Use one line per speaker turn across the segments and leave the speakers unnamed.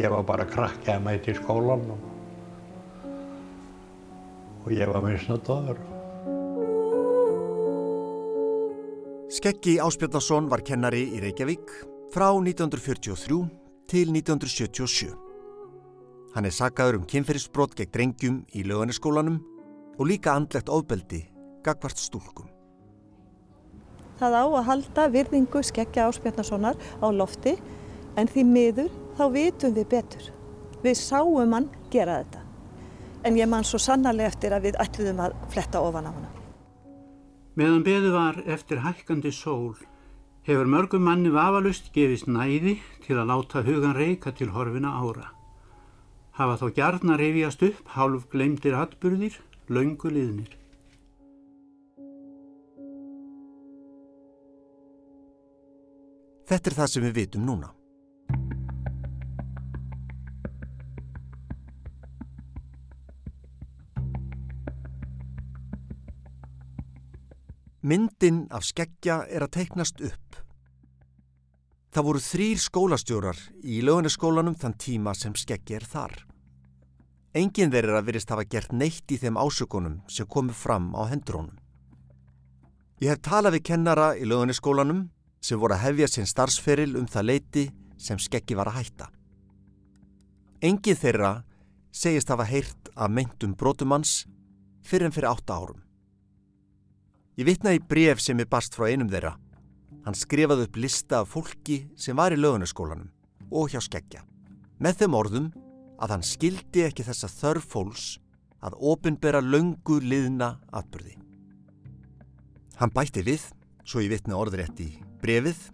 Ég var bara krakki að mæti í skólan og, og ég var misnotaður.
Skeggi Áspjarnason var kennari í Reykjavík frá 1943 til 1977. Hann er sagaður um kynferðisbrot gegn drengjum í löganiskólanum og líka andlegt ofbeldi gagvart stúlkum.
Það á að halda virðingu skeggja Áspjarnasonar á lofti en því miður þá vitum við betur. Við sáum hann gera þetta. En ég man svo sannarlega eftir að við ætluðum að fletta ofan á hana.
Meðan beðu var eftir hækkandi sól hefur mörgum manni vafalust gefist næði til að láta hugan reyka til horfina ára. Hafa þó gjarnar reyfjast upp hálf gleymdir atburðir, laungu liðnir.
Þetta er það sem við vitum núna. Myndin af skeggja er að teiknast upp. Það voru þrýr skólastjórar í löguniskólanum þann tíma sem skeggi er þar. Engin þeir er að virist hafa gert neitt í þeim ásökunum sem komu fram á hendrónum. Ég hef talað við kennara í löguniskólanum sem voru að hefja sinn starfsferil um það leiti sem skeggi var að hætta. Engin þeirra segist hafa heyrt að meintum brotumanns fyrir en fyrir átta árum. Ég vitnaði bref sem er bast frá einum þeirra. Hann skrifaði upp lista af fólki sem var í lögunaskólanum og hjá skeggja. Með þeim orðum að hann skildi ekki þessa þörf fólks að ofinbera löngu liðna atbyrði. Hann bætti við, svo ég vitna orðrétt í Brefið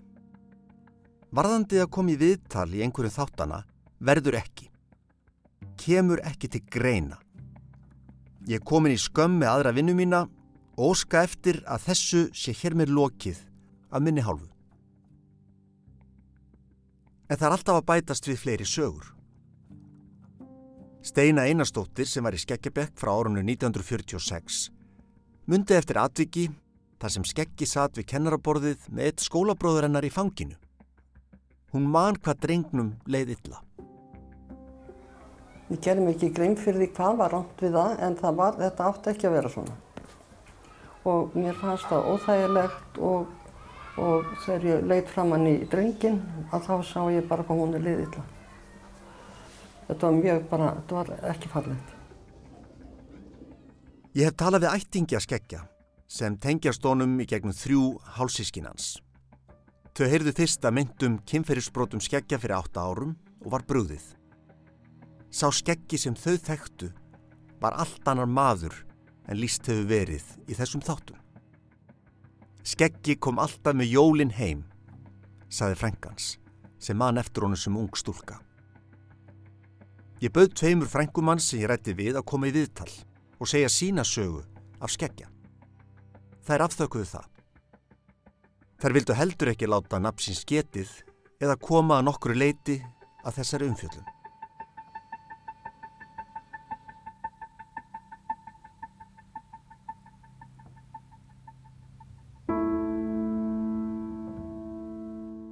Varðandi að komi viðtal í einhverjum þáttana verður ekki. Kemur ekki til greina. Ég er komin í skömm með aðra vinnu mína og óska eftir að þessu sé hér með lokið af minni hálfu. En það er alltaf að bætast við fleiri sögur. Steina Einarstóttir sem var í Skeggjabekk frá árunnu 1946 myndi eftir atviki þar sem skeggi satt við kennaraborðið með eitt skólabróður hennar í fanginu. Hún man hvað drengnum leið illa.
Ég gerði mikið grein fyrir því hvað var ránt við það en það var, þetta átti ekki að vera svona. Og mér fannst það óþægilegt og, og þegar ég leitt fram hann í drengin að þá sá ég bara hvað hún er leið illa. Þetta var mjög bara, þetta var ekki farlegt.
Ég hef talað við ættingi að skeggja sem tengjast honum í gegnum þrjú hálsískinans. Þau heyrðu fyrst að myndum kynferðisbrotum skeggja fyrir átta árum og var brúðið. Sá skeggi sem þau þekktu var allt annar maður en líst hefur verið í þessum þáttum. Skeggi kom alltaf með jólin heim, saði Frankans, sem mann eftir honum sem ung stúlka. Ég bauð tveimur frængumann sem ég rætti við að koma í viðtal og segja sína sögu af skeggja. Þær afþökuðu það. Þær vildu heldur ekki láta napsins getið eða koma að nokkru leiti að þessari umfjöldum.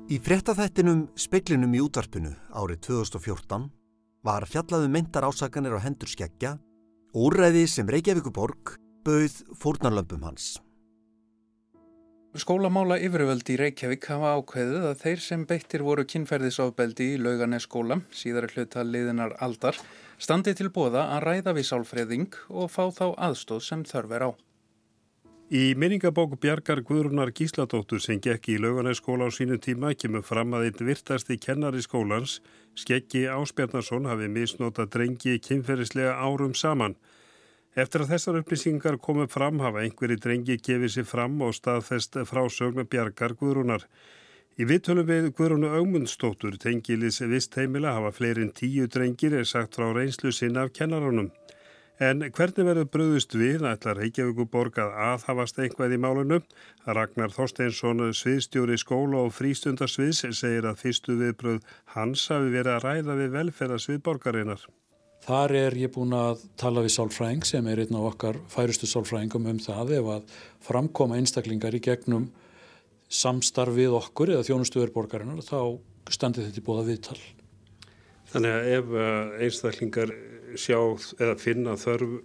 Í fréttaþættinum Speklinum í útvarpinu árið 2014 var fjallaðu um meintar ásakanir á hendur skeggja og úrræði sem Reykjavíkuborg bauð fórnarlömpum hans.
Skólamála yfirvöldi í Reykjavík hafa ákveðið að þeir sem beittir voru kynferðisofbeldi í lauganeskóla, síðar hluta liðinar aldar, standi til bóða að ræða við sálfræðing og fá þá aðstóð sem þörf er á.
Í minningabóku Bjarkar Guðrunar Gísladóttur sem gekk í lauganeskóla á sínu tíma kemur fram að einn virtasti kennari skólans, Skeggi Áspjarnason, hafi misnóta drengi kynferðislega árum saman. Eftir að þessar upplýsingar komu fram hafa einhverji drengi gefið sér fram og staðfest frásögna bjargar Guðrúnar. Í vittölum við Guðrúnu Augmundstóttur tengilis vist heimila hafa fleirinn tíu drengir er sagt frá reynslu sinna af kennarunum. En hvernig verður bröðust við ætlar Reykjavíkuborg að aðhafast einhvað í málunum? Ragnar Þorsteinsson, sviðstjóri skóla og frístundarsviðs, segir að fyrstu viðbröð hans hafi verið að ræða við velferðarsvið borgarinnar.
Þar er ég búin að tala við sálfræðing sem er einn af okkar færustu sálfræðingum um það ef að framkoma einstaklingar í gegnum samstarfið okkur eða þjónustuverborgarinnar þá standi þetta í bóða viðtal.
Þannig að ef einstaklingar sjá eða finna þörf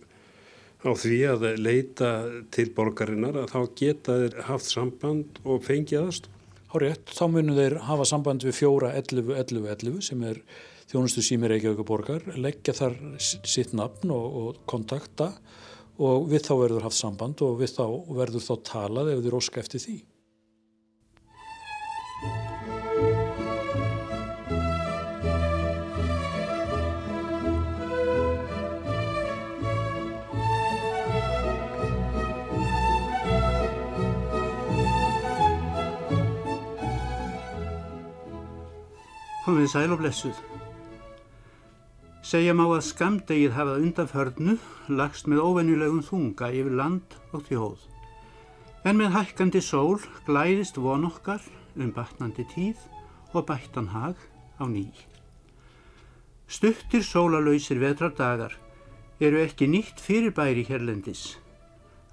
á því að leita til borgarinnar að þá geta þeir haft samband og fengið aðstof.
Hárétt, þá munum þeir hafa samband við fjóra 11 11 11 sem er þjónustu sími Reykjavík borgar, leggja þar sitt nafn og, og kontakta og við þá verður haft samband og við þá verður þá talað ef þeir óska eftir því.
Komið sæl og blessuð. Segja má að skamdegið hafað undanförnu lagst með óvenjulegum þunga yfir land og þjóð. En með hækkandi sól glæðist von okkar um batnandi tíð og bættan hag á ný. Stuttir sólalauðsir vetrardagar eru ekki nýtt fyrirbæri hérlendis.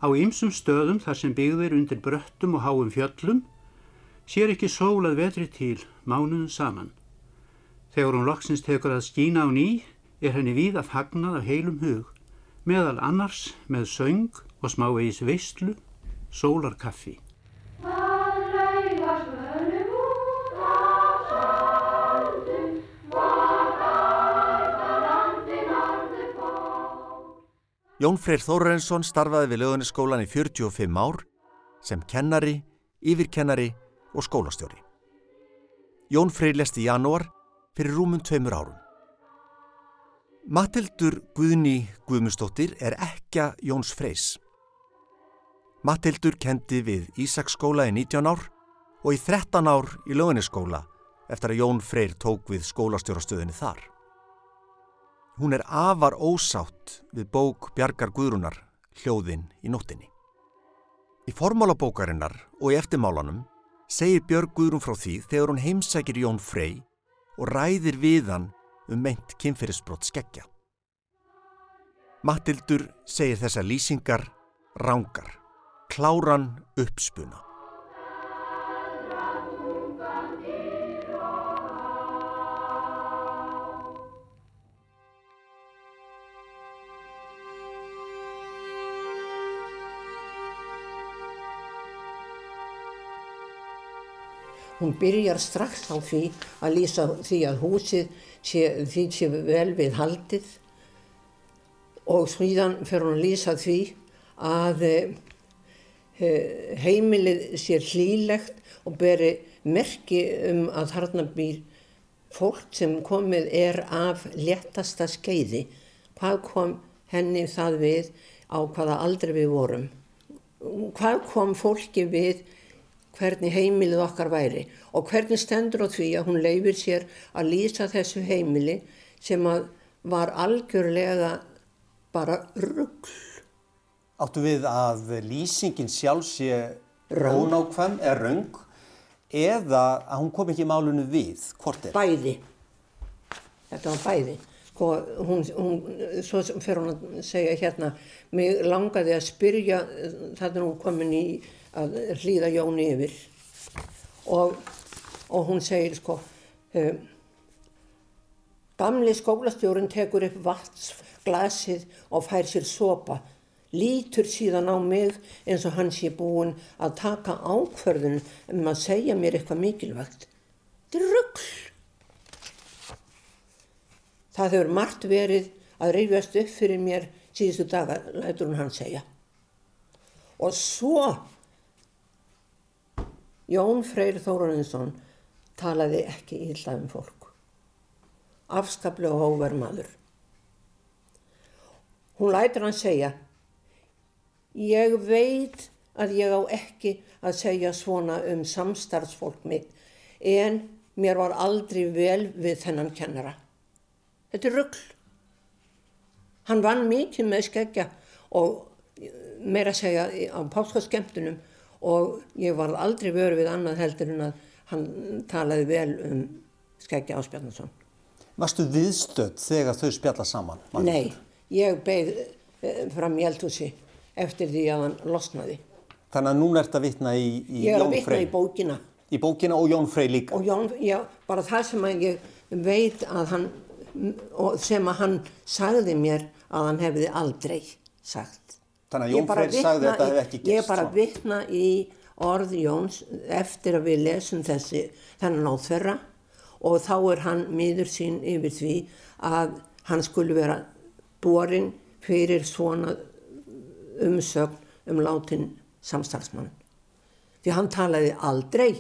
Á ymsum stöðum þar sem byggðir undir bröttum og háum fjöllum sér ekki sólað vetri til mánuðum saman. Þegar hún loksins tekur að skína á ný er henni víð að fagnað af heilum hug, meðal annars með söng og smávegis veistlu, sólarkaffi.
Jón Freyr Þórarensson starfaði við lögunisskólan í 45 ár sem kennari, yfirkennari og skólastjóri. Jón Freyr lest í janúar fyrir rúmum tveimur árum. Matildur Guðni Guðmustóttir er ekka Jóns Freys. Matildur kendi við Ísaksskóla í 19 ár og í 13 ár í lögunisskóla eftir að Jón Freyr tók við skólastjórastöðinni þar. Hún er afar ósátt við bók Bjargar Guðrunar, hljóðinn í nóttinni. Í formálabókarinnar og í eftirmálanum segir Björg Guðrun frá því þegar hún heimsækir Jón Frey og ræðir við hann um meint kynferðisbrott skeggja. Matildur segir þessa lýsingar rángar, kláran uppspuna.
Hún byrjar strax á því að lýsa því að húsið sé, því sé vel við haldið og síðan fer hún að lýsa því að e, heimilið sé hlýlegt og beri merki um að þarna býr fólk sem komið er af léttasta skeiði. Hvað kom henni það við á hvaða aldrei við vorum? Hvað kom fólki við hvernig heimilið okkar væri og hvernig stendur á því að hún leifir sér að lýsa þessu heimili sem að var algjörlega bara ruggl.
Áttu við að lýsingin sjálf sé rónákvæm eða röng eða að hún kom ekki málunu við, hvort er?
Bæði. Þetta var bæði. Sko, hún, hún, svo fyrir hún að segja hérna, mig langaði að spyrja, þannig að hún komin í að hlýða Jóni yfir. Og, og hún segir sko um, gamli skólastjórun tekur upp vatsglasið og fær sér sopa. Lítur síðan á mig eins og hann sé búin að taka ákverðun um að segja mér eitthvað mikilvægt. Þetta er ruggl það hefur margt verið að reyfjast upp fyrir mér síðustu daga, lætur hún hann segja. Og svo Jón Freyr Þóruninsson talaði ekki illa um fólk. Afskaplega hóver maður. Hún lætur hann segja, ég veit að ég á ekki að segja svona um samstarfsfólk mitt en mér var aldrei vel við þennan kennara. Þetta er ruggl. Hann vann mikið með skeggja og meira að segja á páskaskemtunum og ég var aldrei verið við annað heldur en að hann talaði vel um Skeggi Áspjarnason.
Varstu viðstödd þegar þau spjalla saman?
Nei, ég beigð eh, fram í eldhúsi eftir því að hann losnaði.
Þannig að núna ert að vitna í, í Jón Frey?
Ég er að vitna í bókina.
Í bókina og Jón Frey líka?
Og Jón, já, bara það sem ég veit að hann sem að hann sagði mér að hann hefði aldrei sagt.
Þannig að Jón Freyr sagði þetta hefði ekki gerst.
Ég er bara að vitna í orð Jóns eftir að við lesum þessi þennan áþverra og þá er hann miður sín yfir því að hann skulle vera borin fyrir svona umsögn um látin samstarfsmann. Því hann talaði aldrei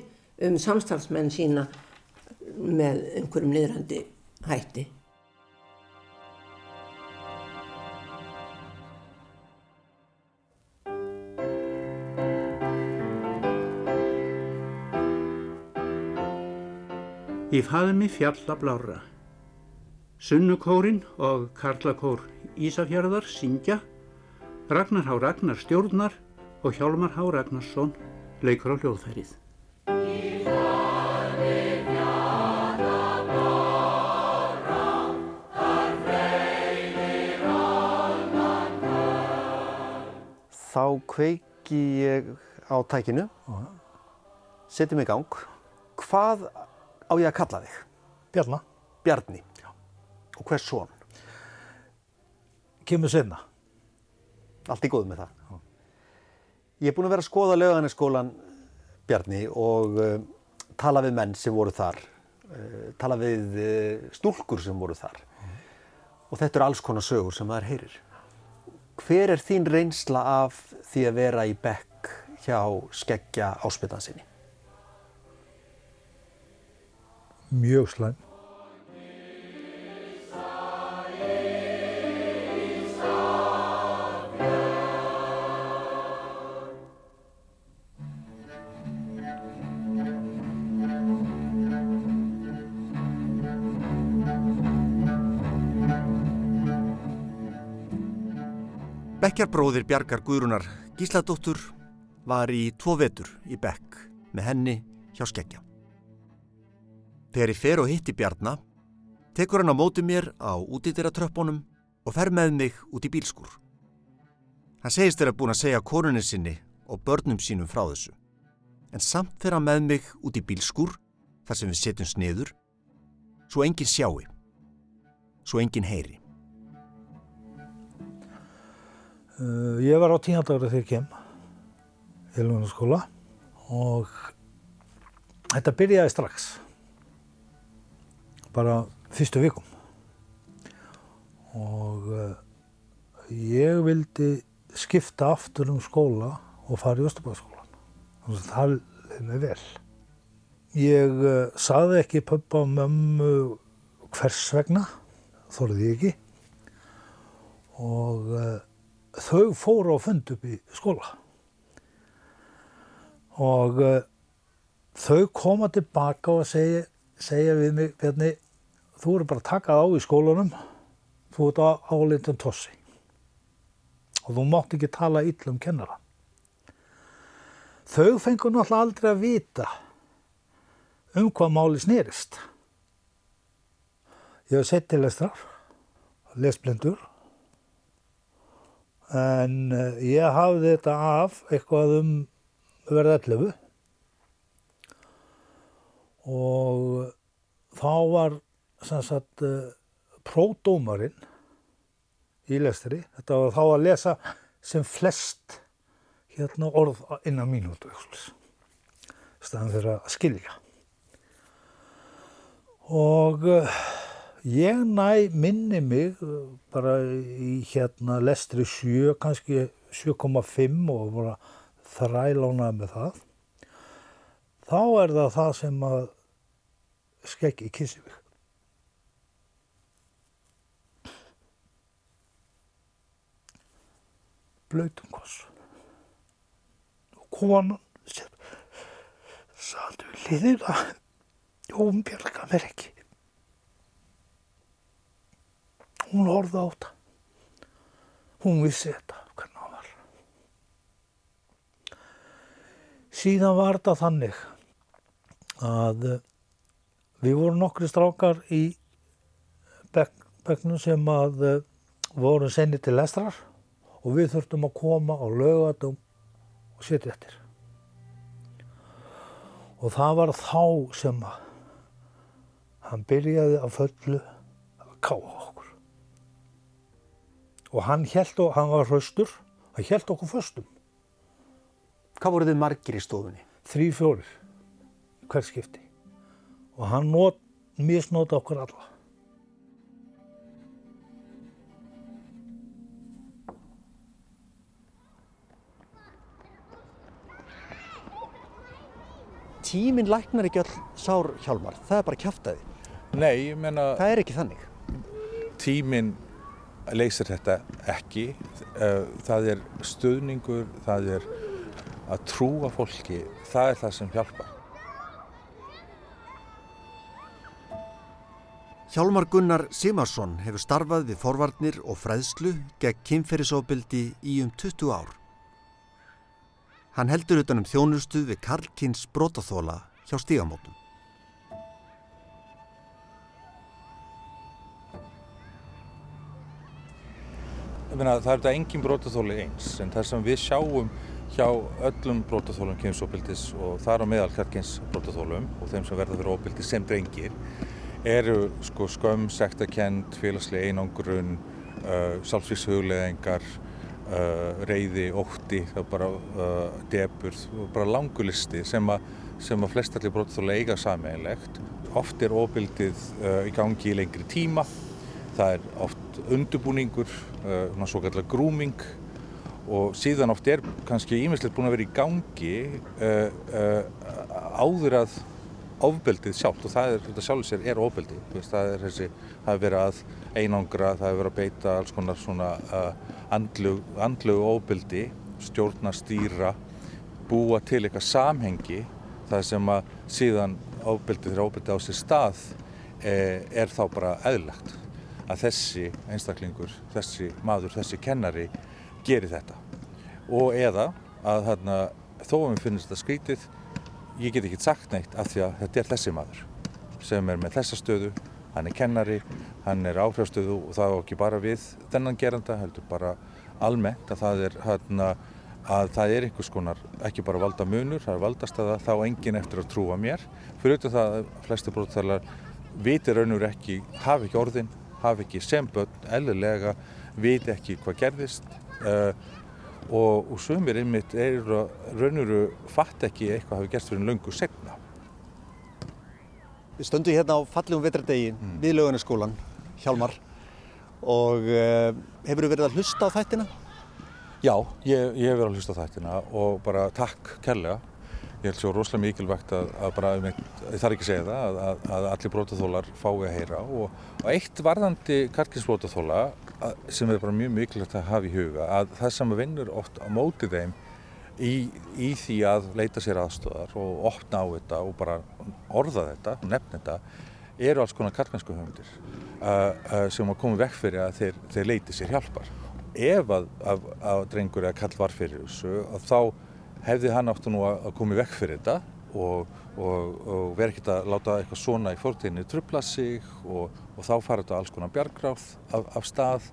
um samstarfsmenn sína með einhverjum niðrandi hætti.
Í faðmi fjalla blára. Sunnukórin og Karlakór Ísafjörðar syngja, Ragnar Há Ragnar stjórnar og Hjálmar Há Ragnarsson leikur á hljóðfærið.
Þá kveiki ég á tækinu, setjum í gang. Hvað á ég að kalla þig?
Bjarna.
Bjarni. Já. Og hvers son?
Kemur senna.
Allt í góð með það. Já. Ég er búinn að vera að skoða löganesskólan Bjarni og uh, tala við menn sem voru þar, uh, tala við uh, stúlkur sem voru þar mm. og þetta eru alls konar sögur sem það er heyrir. Hver er þín reynsla af því að vera í bekk hjá skeggja áspiltansinni?
Mjög slæm.
Bekkjarbróðir Bjargar Guðrunar Gísladóttur var í tvo vetur í Bekk með henni hjá Skeggja. Þegar ég fer og hitti Bjarna, tekur hann á móti mér á útýttira tröppunum og fer með mig út í bílskur. Hann segist þeirra búin að segja konunin sinni og börnum sínum frá þessu. En samt fer hann með mig út í bílskur, þar sem við setjum sniður, svo enginn sjáu, svo enginn heyri.
Uh, ég var á tíandagra þegar ég kem í Ljónaskóla og þetta byrjaði strax, bara fyrstu vikum. Og uh, ég vildi skipta aftur um skóla og fara í Östubæðaskólan. Þannig að það leiði mig vel. Ég uh, saði ekki pappa og mömmu hvers vegna, þorði ég ekki. Og þau fóru á fund upp í skóla og þau koma tilbaka og segja, segja við mig Bjarni, þú eru bara að taka það á í skólanum. Þú ert á álindum tossi. Og þú mátt ekki tala yllum kennara. Þau fengur náttúrulega aldrei að vita um hvað máli snýrist ég hef sett til lestrar lesblindur. En uh, ég hafði þetta af eitthvað um verða 11 og þá var sagt uh, pródómarinn í lestri, þetta var þá að lesa sem flest hérna orð innan mínútu staðan fyrir að skilja og uh, Ég næ minni mig bara í hérna lestri 7, kannski 7,5 og bara þrælánað með það. Þá er það það sem að skeggi kissi við. Blöytum koss. Og konan sem satt við liðina, hún björga mér ekki. Hún horfði á þetta. Hún vissi þetta, hvernig það var. Síðan var þetta þannig að við vorum nokkri strákar í begnum sem að vorum senni til lestrar og við þurftum að koma á lögatum og setja eftir. Og það var þá sem hann byrjaði að fullu að káa okkur. Og hann held og hann var hraustur, hann held okkur föstum.
Hvað voru þið margir í stofunni?
Þrý fjórir, hver skipti. Og hann misnóta okkur alla.
Tíminn læknar ekki öll sár hjálmar, það er bara kjáftæði.
Nei, ég meina...
Það er ekki þannig.
Tíminn leysir þetta ekki. Eh, það er stuðningur, það er að trúa fólki, það er það sem hjálpar.
Hjálmar Gunnar Simarsson hefur starfað við forvarnir og fræðslu gegn kynferðisofbildi í um 20 ár. Hann heldur utanum þjónustu við Karlkins brotaþóla hjá stígamótum.
Meina, það er þetta engin brotaþóli eins, en það sem við sjáum hjá öllum brotaþólum kynnsofbildis og þar á meðal Karlkins brotaþólum og þeim sem verða fyrir ofbildi sem drengir eru sko, skömm, sektakend, félagslega einangrun, uh, sálfsvíkshugleðingar, uh, reyði, ótti, bara uh, deburð, bara langulisti sem að, að flestallir brotaþóla eiga sameinlegt. Oft er ofbildið í gangi í lengri tíma, það er oft undubúningur, svo kallar grooming og síðan oft er kannski ímislegt búin að vera í gangi áður að ofbeldið sjálft og það er, þetta sjálfur sér er ofbeldi það er þessi, það er verið að einangra, það er verið að beita alls konar svona uh, andlug, andlug ofbeldi, stjórna, stýra búa til eitthvað samhengi það sem að síðan ofbeldið þegar ofbeldið á sér stað eh, er þá bara eðlagt að þessi einstaklingur, þessi maður, þessi kennari gerir þetta. Og eða að þarna þó að mér finnst þetta skrítið ég get ekki sagt neitt af því að þetta er þessi maður sem er með þessa stöðu, hann er kennari, hann er áhrifstöðu og það er ekki bara við þennan geranda, heldur bara almennt að það er, hérna, að það er einhvers konar, ekki bara valda munur, það er valdastæða, þá engin eftir að trúa mér. Fyrir auðvitað það að flesti brotalar viti raunur ekki, hafi ekki orðin, hafi ekki sem börn, ellilega, viti ekki hvað gerðist uh, og, og sumir einmitt eru raunuru fatt ekki eitthvað hafi gerst fyrir löngu segna.
Við stöndum hérna á fallegum vetrardegi mm. við lögunaskólan, Hjálmar og uh, hefur þú verið að hlusta á þættina?
Já, ég, ég hef verið að hlusta á þættina og bara takk kærlega. Ég held svo rosalega mikilvægt að, að bara, ég þarf ekki að segja það, að, að allir brótaþólar fái að heyra og, og eitt varðandi karkinsbrótaþóla sem er bara mjög mikilvægt að hafa í huga að það sem vinnur oft á móti þeim í, í því að leita sér aðstöðar og opna á þetta og bara orða þetta, nefna þetta, eru alls konar karkinsku höfundir uh, uh, sem að koma vekk fyrir að þeir, þeir leiti sér hjálpar. Ef að, að, að drengur eða kall var fyrir þessu, þá hefði hann áttu nú að koma í vekk fyrir þetta og, og, og verið ekkert að láta eitthvað svona í fórtíðinni trubla sig og, og þá fara þetta alls konar bjargráð af, af stað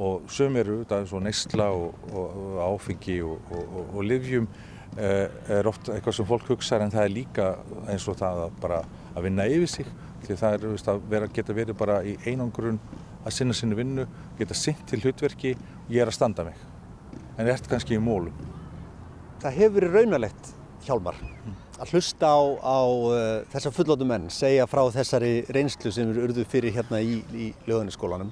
og sömur þetta eins og neysla og áfengi og livjum eh, er oft eitthvað sem fólk hugsaður en það er líka eins og það að bara að vinna yfir sig því það er veist, að vera, geta verið bara í einangrun að sinna sinni vinnu, geta sint til hlutverki ég er að standa mig. En ert kannski í mólum
Það hefur verið raunalegt, Hjálmar, að hlusta á, á uh, þessa fullótu menn, segja frá þessari reynslu sem eru urðuð fyrir hérna í, í löðuniskólanum.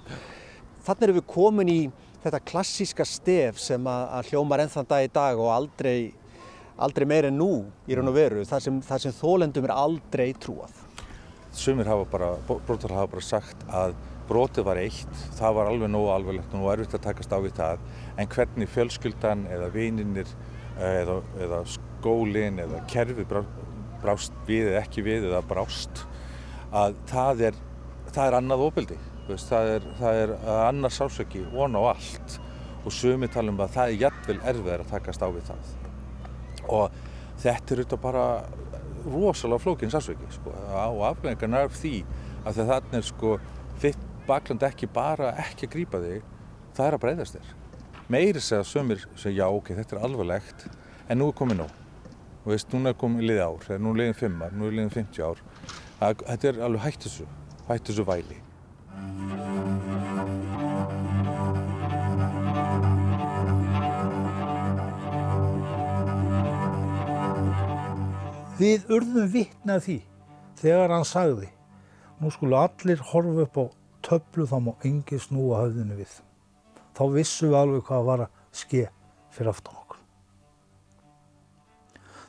Þannig erum við komin í þetta klassíska stef sem að, að hljómar ennþann dag í dag og aldrei, aldrei meir en nú í raun og veru, þar sem, sem þólendum er aldrei trúað.
Sumir hafa bara, brotar hafa bara sagt að brotið var eitt, það var alveg nógu alveglegt og nú er erfitt að takast á við það, en hvernig fjölskyldan eða vininir eða, eða skólinn eða kerfi brást við eða ekki við eða brást að það er, það er annað óbeldi það er, það er annar sásöki von á allt. Og sumi talum að það er jættvel erfiðar að takast á við það. Og þetta er auðvitað bara rosalega flókinn sásöki sko, og afleggingarna er því að það er sko þitt bakland ekki bara ekki að grípa þig það er að breyðast þér. Meiri segja sömur segja já ok, þetta er alvarlegt en nú er komið nóg Þú veist, núna er komið liðið ár, það er nú liðin 5 ár, nú er liðin 50 ár. Það, þetta er alveg hætt þessu, hætt þessu væli.
Við urðum vittnað því þegar hann sagði nú skulle allir horfa upp á töflu þá má engi snúa höfðinu við. Þá vissum við alveg hvað var að ske fyrir aftan á.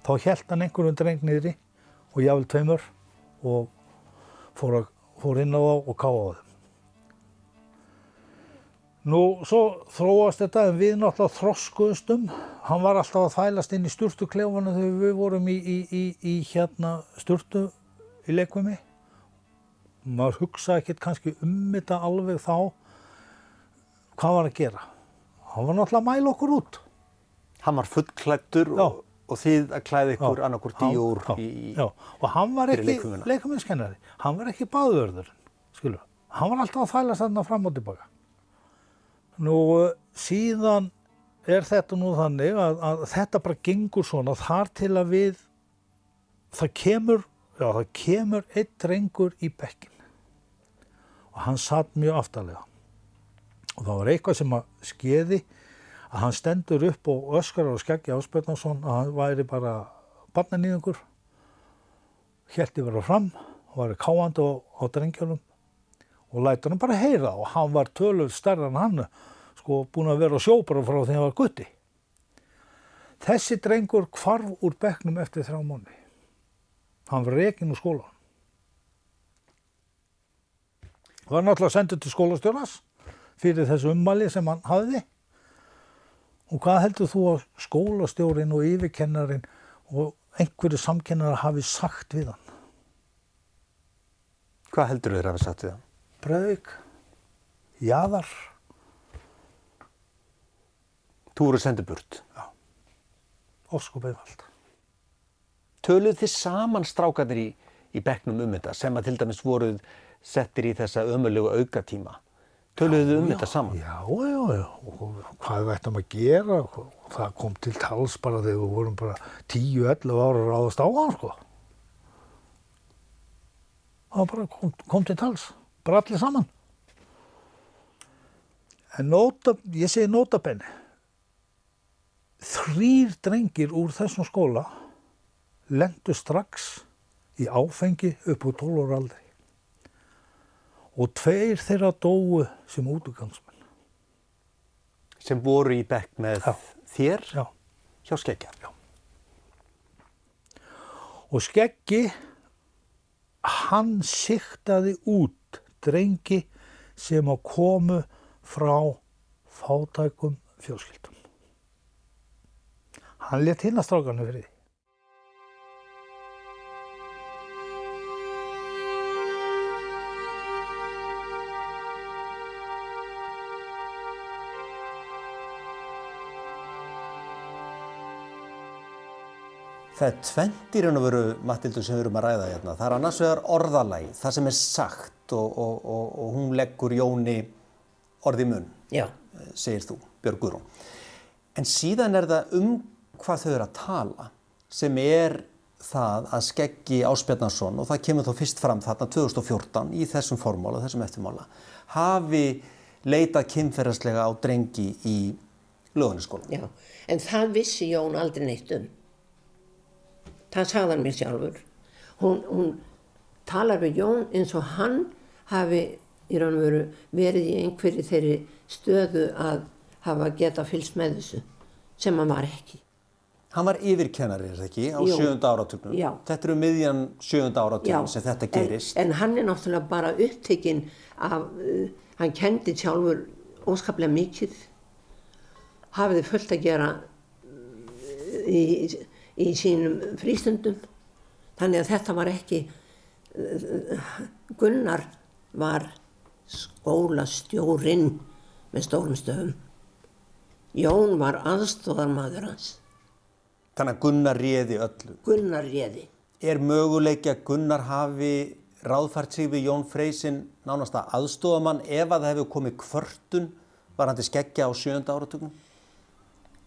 Þá held hann einhverjum dreng niðri og jáfnvel tveimur og fór, að, fór inn á þá og káða á þeim. Nú, svo þróast þetta en við náttúrulega þroskuðustum. Hann var alltaf að þælast inn í sturtuklefana þegar við vorum í, í, í, í hérna sturtu í leikvimi. Maður hugsaði ekkert kannski um þetta alveg þá hvað var að gera. Hann var náttúrulega að mæla okkur út.
Hann var fullklættur og, og þið að klæða ykkur annarkur díur
já,
í,
já. Og hann var ekki
leikfimina.
leikvimiskennari. Hann var ekki baðvörður, skilur. Hann var alltaf að þælast þarna fram og tilbaka. Nú, síðan er þetta nú þannig að, að þetta bara gengur svona þar til að við, það kemur, já það kemur einn drengur í bekkin og hann satt mjög aftalega og það var eitthvað sem að skeði að hann stendur upp og öskar og skeggi Ásbjörnarsson að hann væri bara barnanýðingur, hjælti vera fram, var káandi á, á drengjunum og lætur hann bara heyra og hann var tölur stærra en hann sko búin að vera á sjó bara frá því hann var gutti. Þessi drengur hvarf úr bekknum eftir þrjá mánu. Hann var rekin úr skólan. Var náttúrulega sendur til skólastjóras fyrir þessu ummali sem hann hafði. Og hvað heldur þú að skólastjórin og yfirkennarin og einhverju samkennar hafi sagt við hann?
Hvað heldur þér að hafa sagt við hann?
Breðvik, jaðar,
Þú voru sendið burt.
óskup einfald.
Töluð þið saman strákanir í, í bekknum um þetta sem að til dæmis voruð settir í þessa ömulegu aukatíma. Töluðu um þetta saman?
Já, já, já. Og hvað við ættum að gera? Og það kom til tals bara þegar við vorum bara 10-11 ára ráðast á hann, sko. Það bara kom, kom til tals. Bara allir saman. En nota, ég segi notabenni. Þrýr drengir úr þessum skóla lendu strax í áfengi upp úr 12 ára aldri og tveir þeirra dóu sem útgangsmenn.
Sem voru í bekk með
Já.
þér
Já.
hjá skeggja?
Já. Og skeggi, hann siktaði út drengi sem að komu frá fátækum fjölskyldum. Hann let hinn að strákanu fyrir því.
Það er tvent í raun og veru, Matildur, sem við erum að ræða hérna. Það er annars vegar orðalægi, það sem er sagt og, og, og, og hún leggur Jóni orði í munn,
Já,
segir þú, Björg Guðrún. En síðan er það um hvað þau eru að tala sem er það að skeggi Áspjarnarsson og það kemur þó fyrst fram þarna 2014 í þessum formála, þessum eftirmála, hafi leitað kynferðarslega á drengi í lögunaskóla.
já. En það vissi Jón aldrei neitt um. Það sagði hann mér sjálfur. Hún, hún talar við Jón eins og hann hafi í raun og veru verið í einhverju þeirri stöðu að hafa geta fylgst með þessu sem hann var ekki.
Hann var yfirkennari, er það ekki, á
Jú.
sjönda áratugnum.
Já.
Þetta eru miðjan sjönda áratugnum sem þetta gerist.
En, en hann er náttúrulega bara upptekinn af, uh, hann kendi sjálfur óskaplega mikið, hafiði fullt að gera uh, í, í sínum frístundum. Þannig að þetta var ekki, Gunnar var skólastjórinn með stórum stöfum. Jón var aðstóðarmadur hans.
Þannig að Gunnar réði öllu.
Gunnar réði.
Er möguleiki að Gunnar hafi ráðfært sig við Jón Freysin nánast að aðstofamann ef að það hefur komið kvörtun varandi skeggja á sjönda áratugnum?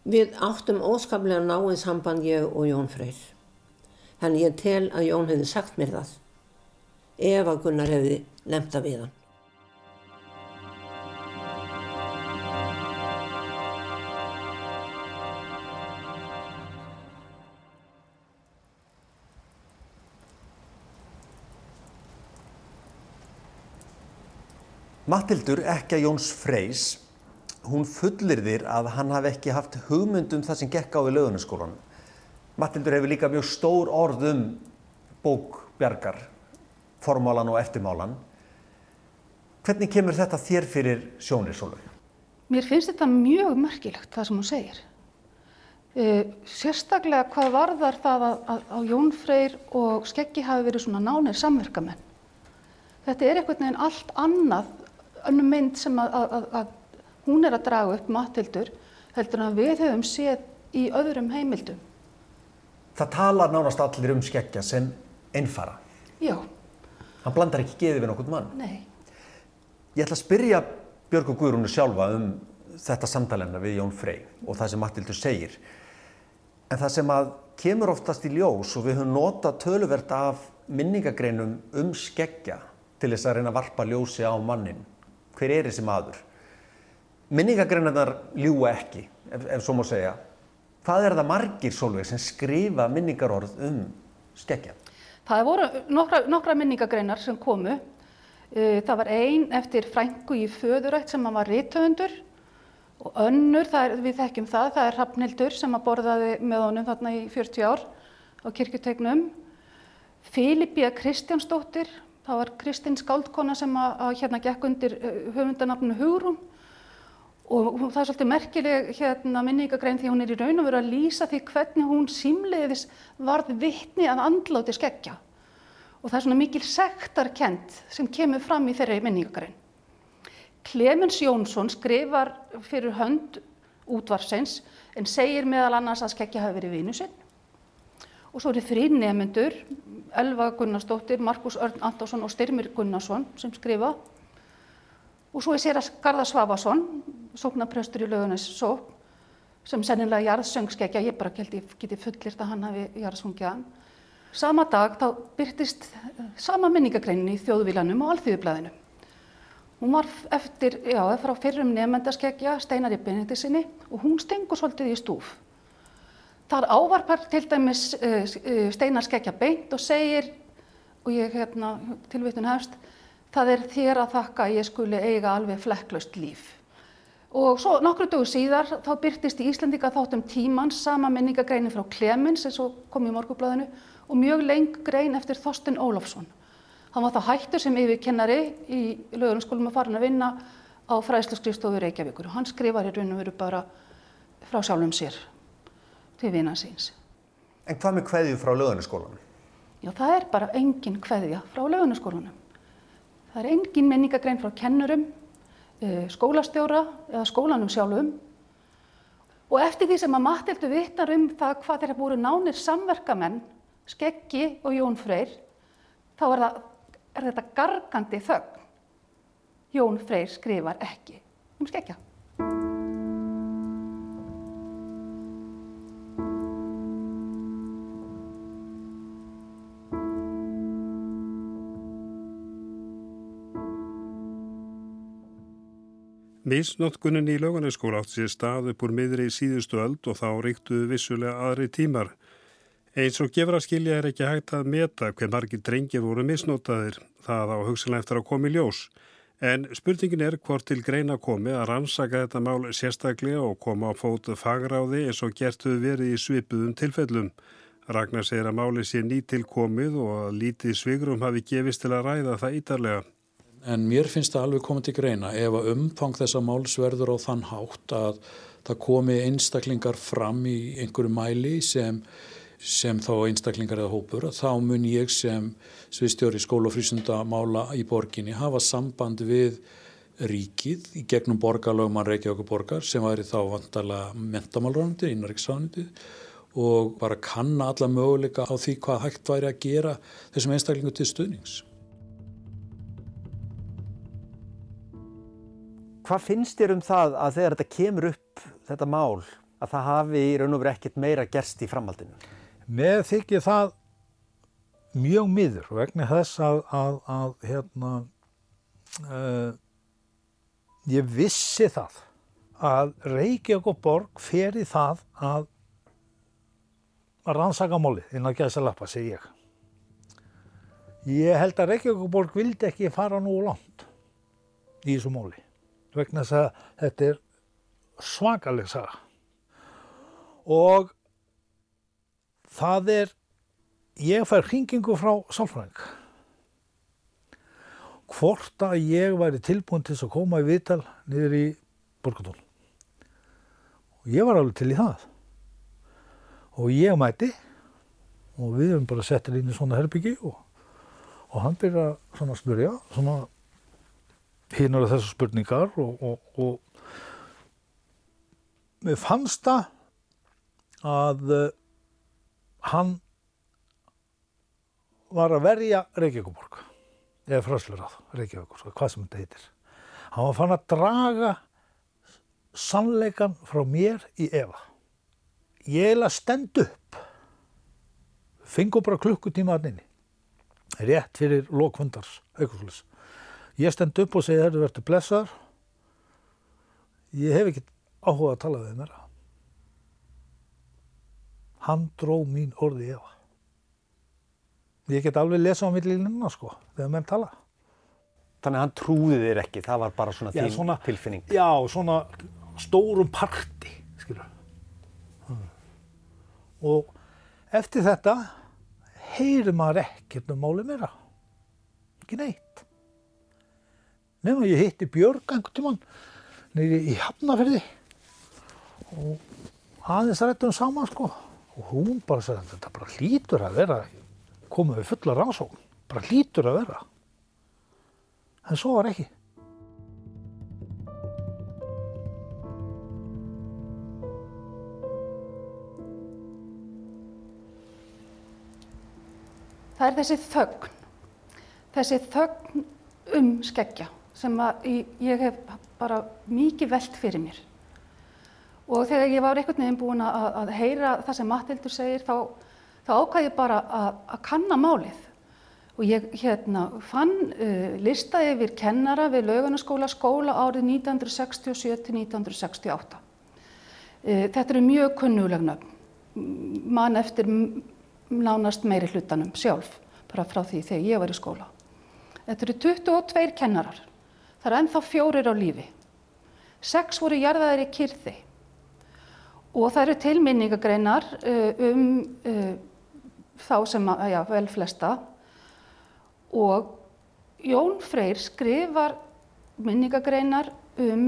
Við áttum óskaplega náinn samband ég og Jón Freyr. Þannig ég tel að Jón hefði sagt mér það ef að Gunnar hefði lemta við hann.
Matildur, ekki að Jóns Freys, hún fullir þér að hann hafi ekki haft hugmynd um það sem gekk á í lögunaskólanum. Mattildur hefur líka mjög stór orð um bók Bjargar, formálan og eftirmálan. Hvernig kemur þetta þér fyrir sjónir, Sólur?
Mér finnst þetta mjög merkilegt það sem hún segir. Uh, sérstaklega hvað varðar það að, að, að Jón Freyr og Skeggi hafi verið svona nánir samverkamenn. Þetta er einhvern veginn allt annað önnum mynd sem að, að hún er að draga upp matildur heldur en að við höfum séð í öðrum heimildum.
Það talar nánast allir um Skeggja sem einfara.
Já.
Hann blandar ekki geði við nokkur mann.
Nei.
Ég ætla að spyrja Björg og Guðrúnu sjálfa um þetta samtalenna við Jón Frey og það sem Matildur segir. En það sem að kemur oftast í ljós og við höfum notað töluvert af minningagreinum um skeggja til þess að reyna að varpa ljósi á mannin. Hver er þessi maður? Minningagreinarnar ljúa ekki, ef, ef svo má segja. Hvað er það margir sólveg sem skrifa minningarorð um skeggja?
Það voru nokkra, nokkra minningagreinar sem komu. Það var ein eftir frængu í föðurætt sem var rítöfundur og önnur, er, við þekkjum það, það er Hrafnildur sem að borðaði með honum þarna í 40 ár á kirkjutegnum. Filipía Kristjánsdóttir, það var Kristinn Skáldkona sem að, að hérna gekk undir höfundanafnunu Hugrún og það er svolítið merkileg hérna, minningagrein því hún er í raun og veru að lýsa því hvernig hún símleiðis varð vittni að andláti skeggja. Og það er svona mikil sektarkent sem kemur fram í þeirri minningagrein. Clemens Jónsson skrifar fyrir hönd útvarsins en segir meðal annars að skeggja hafi verið vinu sinn. Og svo eru þrý nefnendur, Elva Gunnarsdóttir, Markus Örn Antásson og Styrmir Gunnarsson sem skrifa. Og svo er sér að Garðar Svafarsson, sóknaprestur í lögunis sók, sem sennilega jarðsöngskeggja, ég bara geti, geti fullirt að hann hafi jarðsungjaðan. Sama dag þá byrtist sama minningagreinin í þjóðvílanum og alþjóðublaðinu. Hún var eftir, já, frá fyrrum nefnendaskeggja, Steinar í Benediksinni og hún stengur svolítið í stúf. Þar ávarpar til dæmis uh, Steinar skeggja beint og segir, og ég hérna tilvitun hefst, það er þér að þakka að ég skuli eiga alveg flekklaust líf. Og svo nokkru dögur síðar þá byrtist í Íslandika þáttum tímans sama minningagreinin frá Klemens eins og kom í morgublaðinu og mjög leng grein eftir Þorsten Ólafsson. Hann var þá hættur sem yfirkennari í lögurumskólum að fara að vinna á fræðsluskrifstofu Reykjavíkur og hann skrifar í raun og veru bara frá sjálfum sér til vina síns.
En hvað með kveðju frá lögurnaskólanum?
Já, það er bara engin kveðja frá lögurnaskólanum. Það er engin minningagrein frá kennurum, skólastjóra eða skólanum sjálfum. Og eftir því sem að Matildu vittar um það hvað þeirra búið nánir samverkamenn, Skeggi og Jón Freyr, þá er, það, er þetta gargandi þögn. Jón Freyr skrifar ekki um Skeggja.
Misnótkunin í lögunarskóla átti sér stað upp úr miðri í síðustu öld og þá ríktuðu vissulega aðri tímar. Eins og gefur að skilja er ekki hægt að meta hver margir drengir voru misnótaðir, það á hugsanlega eftir að koma í ljós. En spurningin er hvort til greina komi að rannsaka þetta mál sérstaklega og koma á fótu fagráði eins og gertuðu verið í svipuðum tilfellum. Ragnar segir að máli sé nýtilkomið og að lítið svigrum hafi gefist til að ræða það ítarlega.
En mér finnst það alveg komið til greina ef að umfang þessa máls verður á þann hátt að það komi einstaklingar fram í einhverju mæli sem, sem þá einstaklingar eða hópur, þá mun ég sem sviðstjóri skóla og frísundamála í borginni hafa samband við ríkið í gegnum borgarlögman Reykjavík borgar sem væri þá vantala mentamálránandi, innariksránandi og bara kanna alla möguleika á því hvað hægt væri að gera þessum einstaklingu til stuðnings.
Hvað finnst þér um það að þegar þetta kemur upp, þetta mál, að það hafi í raun og verið ekkert meira gerst í framhaldinu?
Með þykir það mjög miður vegna þess að, að, að hérna, uh, ég vissi það að Reykjavík og Borg fer í það að, rannsaka málið inn að gæsa lappa, segi ég. Ég held að Reykjavík og Borg vildi ekki fara nú langt. í þessu móli. Vegna þess að þetta er svakaleg saga. Og það er, ég fær hringingu frá sálfræðing. Hvort að ég væri tilbúin til að koma í viðtal niður í Borgatón. Og ég var alveg til í það. Og ég mæti og við erum bara settir inn í svona herbyggi og, og hann byrja svona að spyrja, svona hinn eru þessar spurningar og, og, og mér fannst það að uh, hann var að verja Reykjavíkuborg eða fröslurað Reykjavíkur, hvað sem þetta heitir. Hann var fann að draga sannleikan frá mér í Eva. Ég er að stend upp, fengur bara klukkutíma að nynni, rétt fyrir lokvöndars aukurslis. Ég stend upp og segi þetta verður blessaður, ég hef ekki áhuga að tala við mér. Hann dró mín orði í Eva. Ég get alveg lesa á millilínuna sko, þegar menn tala.
Þannig að hann trúði þér ekki, það var bara svona
Já,
þín
svona-
tilfinning.
Já, svona stórum parti, skilur. Og eftir þetta heyrir maður ekkert um málið meira. Ekki neitt. Nefnum ég hitti Björg einhvern tímann nýri í Hafnafyrði og aðeins rættum saman sko. Og hún bara sagði þetta bara hlýtur að vera, komið við fulla rannsókn, bara hlýtur að vera. En svo var ekki.
Það er þessi þögn, þessi þögn um skeggja sem ég hef bara mikið velt fyrir mér. Og þegar ég var einhvern veginn búin að, að heyra það sem Mattildur segir þá, þá ákvað ég bara að, að kanna málið. Og ég hérna, fann uh, lista yfir kennara við Lauganaskóla skóla árið 1967 til 1968. Uh, þetta eru mjög kunnuleg nöfn, M- mann eftir nánast meiri hlutanum sjálf, bara frá því þegar ég var í skóla. Þetta eru 22 kennarar, það eru ennþá fjórir á lífi. Sex voru jarðaðir í kyrði og það eru tilminningagreinar uh, um uh, þá sem að, já, vel flesta og Jón Freyr skrifar minningagreinar um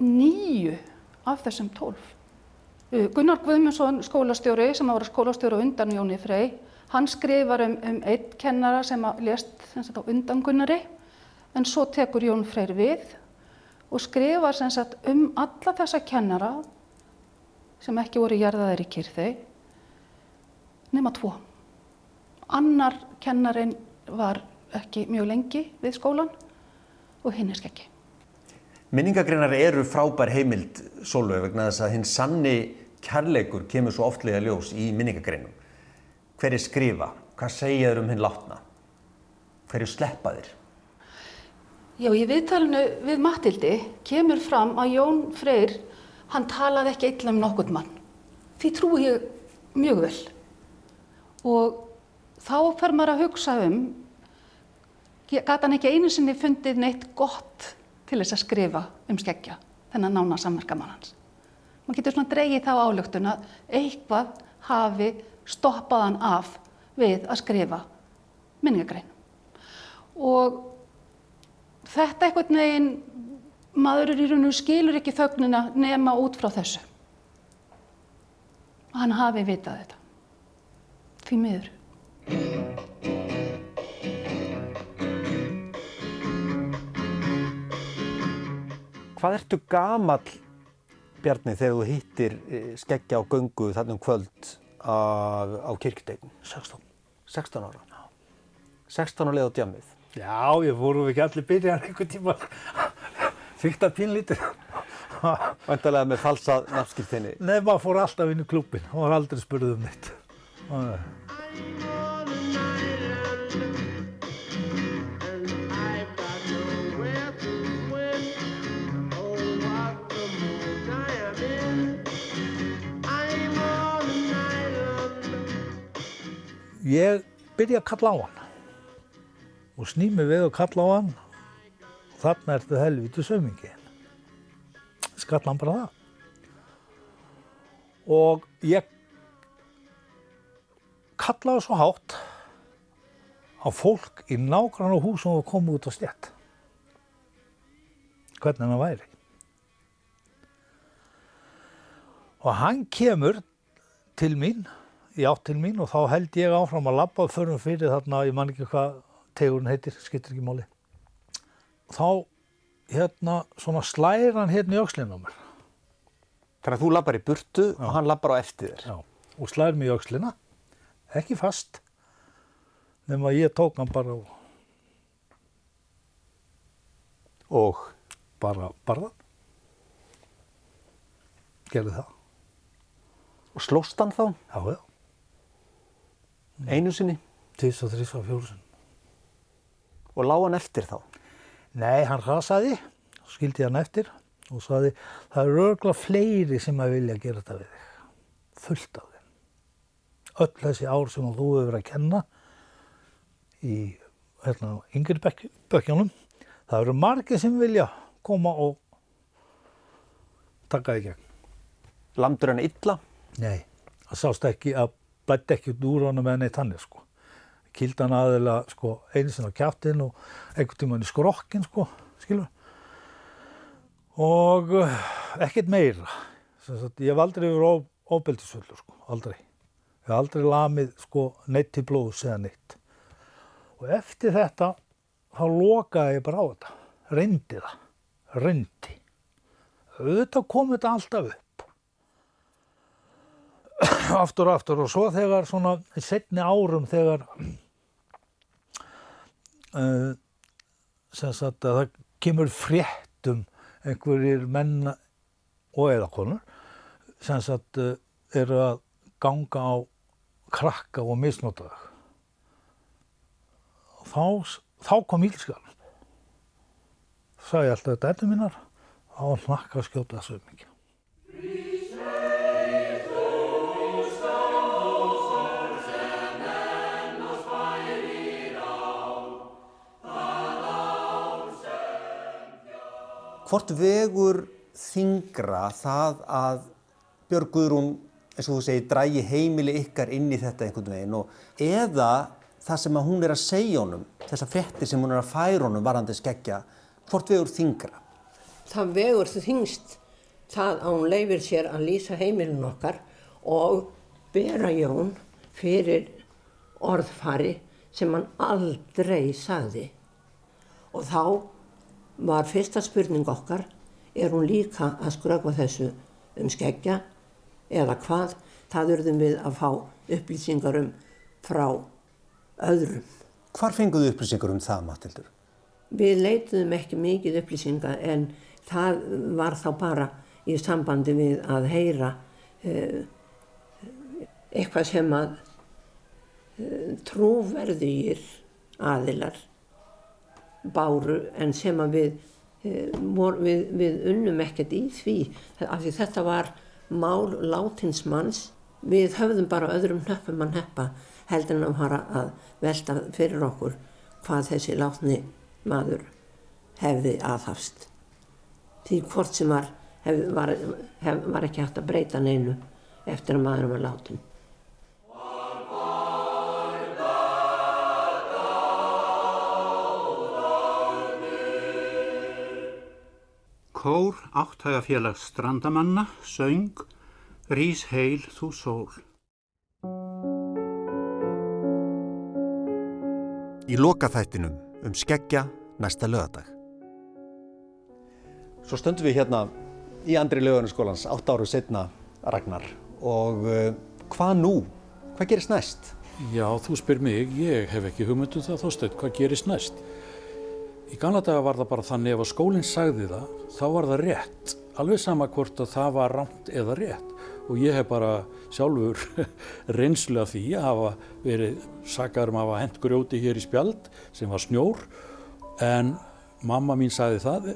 níu af þessum tólf. Uh, Gunnar Guðmundsson skólastjóri sem var skólastjóri undan Jóni Frey, hann skrifar um, um einn kennara sem að lést sem sagt, á undan Gunnari en svo tekur Jón Freyr við og skrifar sem sagt, um alla þessa kennara sem ekki voru jarðaðir í kyrþau nema tvo. Annar kennarin var ekki mjög lengi við skólan og hinn er skeggi.
Minningagreinar eru frábær heimild Sólveig vegna þess að hinn sanni kærleikur kemur svo oftlega ljós í minningagreinum. Hver er skrifa? Hvað segja þér um hinn látna? Hver er sleppa þér?
Já, í viðtalinu við Mattildi kemur fram að Jón Freyr, hann talaði ekki illa um nokkurn mann. Því trúi ég mjög vel. Og þá fer maður að hugsa um, gæti hann ekki einu sinni fundið neitt gott til þess að skrifa um skeggja, þennan nána samverkamann hans. Man getur svona dreigið þá álöktun að eitthvað hafi stoppað hann af við að skrifa minningagrein. Og þetta einhvern veginn, maður er í raun og skilur ekki þögnina nema út frá þessu. Hann hafi vitað þetta. Því miður.
Hvað ertu gamall, Bjarni, þegar þú hittir eh, skeggja á göngu þarna um kvöld á, á kirkjudeign?
16.
16 ára? Já. 16 ára leið á djamið?
Já, ég fórum ekki allir byrjar einhvern tíma. Fyrta pínlítur.
Væntalega með falsa nafnskiptinni?
Nei, maður fór alltaf inn í klúbin. Það var aldrei spurðið um neitt. Nei. Ég byrja að kalla á hann og sný mig við og kalla á hann þarna ertu helviti sömingi. Skallan bara það. Og ég kallaði svo hátt á fólk í á húsum og komið út á stjætt. Hvernig hann væri. Og hann kemur til mín, í átt til mín og þá held ég áfram að labba fyrir þarna, ég man ekki hvað tegurinn heitir, skiptir ekki máli. Þá hérna svona slæðir hann hérna í öxlinn á mér.
Þannig að þú lappar í burtu Já. og hann lappar á eftir þér.
Já, og slæðir mig í öxlina, ekki fast, nema ég tók hann bara og...
Og?
Bara, það. Gerði það.
Og slóst hann þá?
Já, já.
Einu sinni?
Tís og þrís og fjóru sinni.
Og lág hann eftir þá?
Nei, hann rasaði, skildi hann eftir og saði það eru örgla fleiri sem að vilja gera þetta við þig. Fullt af þeim. Öll þessi ár sem þú hefur verið að kenna í hérna, yngri bökkjónum, það eru margir sem vilja koma og taka þig gegn.
Lamdur hann illa?
Nei, það sást ekki að blætti ekki úr honum með neitt hann sko. Kildan aðeila sko, einu sinna á kjáttinn og einhvern tíman í skrokkin sko, skilur. Og uh, ekkert meira. Sagt, ég hef aldrei verið ofbeldisfullur sko, aldrei. Ég hef aldrei lamið sko neitt til blóðs eða neitt. Og eftir þetta þá lokaði ég bara á þetta. Reyndi það. Reyndi. Auðvitað kom þetta alltaf upp. Aftur og aftur. Og svo þegar svona setni árum þegar uh, sem sagt að það kemur fréttum einhverjir menna og eða konur sem sagt uh, eru að ganga á krakka og misnóta þá, þá kom ílskal sagði alltaf þetta er minnar á hnakka skjóta þessu mikið
Hvort vegur þingra það að Björg Guðrún, eins og þú segir, drægi heimili ykkar inn í þetta einhvern veginn og eða það sem hún er að segja honum, þessa frettir sem hún er að færa honum varandi skeggja, hvort vegur þingra?
Það vegur þingst það að hún leifir sér að lýsa heimilin okkar og bera Jón fyrir orðfari sem hann aldrei sagði og þá var fyrsta spurning okkar, er hún líka að skrökva þessu um skeggja eða hvað, það urðum við að fá upplýsingar um frá öðrum.
Hvar fenguðu upplýsingar um það, Matildur?
Við leituðum ekki mikið upplýsingar en það var þá bara í sambandi við að heyra eh, eitthvað sem að eh, trúverðugir aðilar báru en sem að við, eh, við, við unnum ekkert í því. Af því þetta var mál látinsmanns við höfðum bara öðrum nöppum að neppa heldur en að fara að velta fyrir okkur hvað þessi látni maður hefði aðhafst. Því hvort sem var, hef, var, hef, var ekki hægt að breyta neinu eftir að maðurum var látin
Kór áttægafélags strandamanna, söng, rís heil þú sól.
Í lokaþættinum um skeggja næsta lögadag.
Svo stöndum við hérna í andri lögarnaskólans, átt áru setna Ragnar og uh, hvað nú? Hvað gerist næst?
Já, þú spyr mig, ég hef ekki hugmyndu um það þóstöld, hvað gerist næst? Í gamla daga var það bara þannig ef að skólinn sagði það, þá var það rétt. Alveg sama hvort að það var rámt eða rétt. Og ég hef bara sjálfur reynslu af því að hafa verið sakar um að hafa hent grjóti hér í spjald sem var snjór. En mamma mín sagði það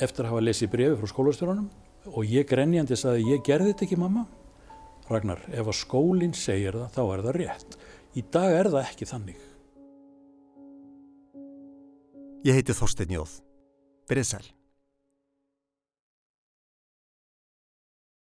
eftir að hafa lesið brefi frá skólastjórunum og ég grenjandi sagði ég gerði þetta ekki mamma. Ragnar, ef að skólinn segir það þá er það rétt. Í dag er það ekki þannig.
Ég heiti Þorstein Jóð.
Byrðið sæl.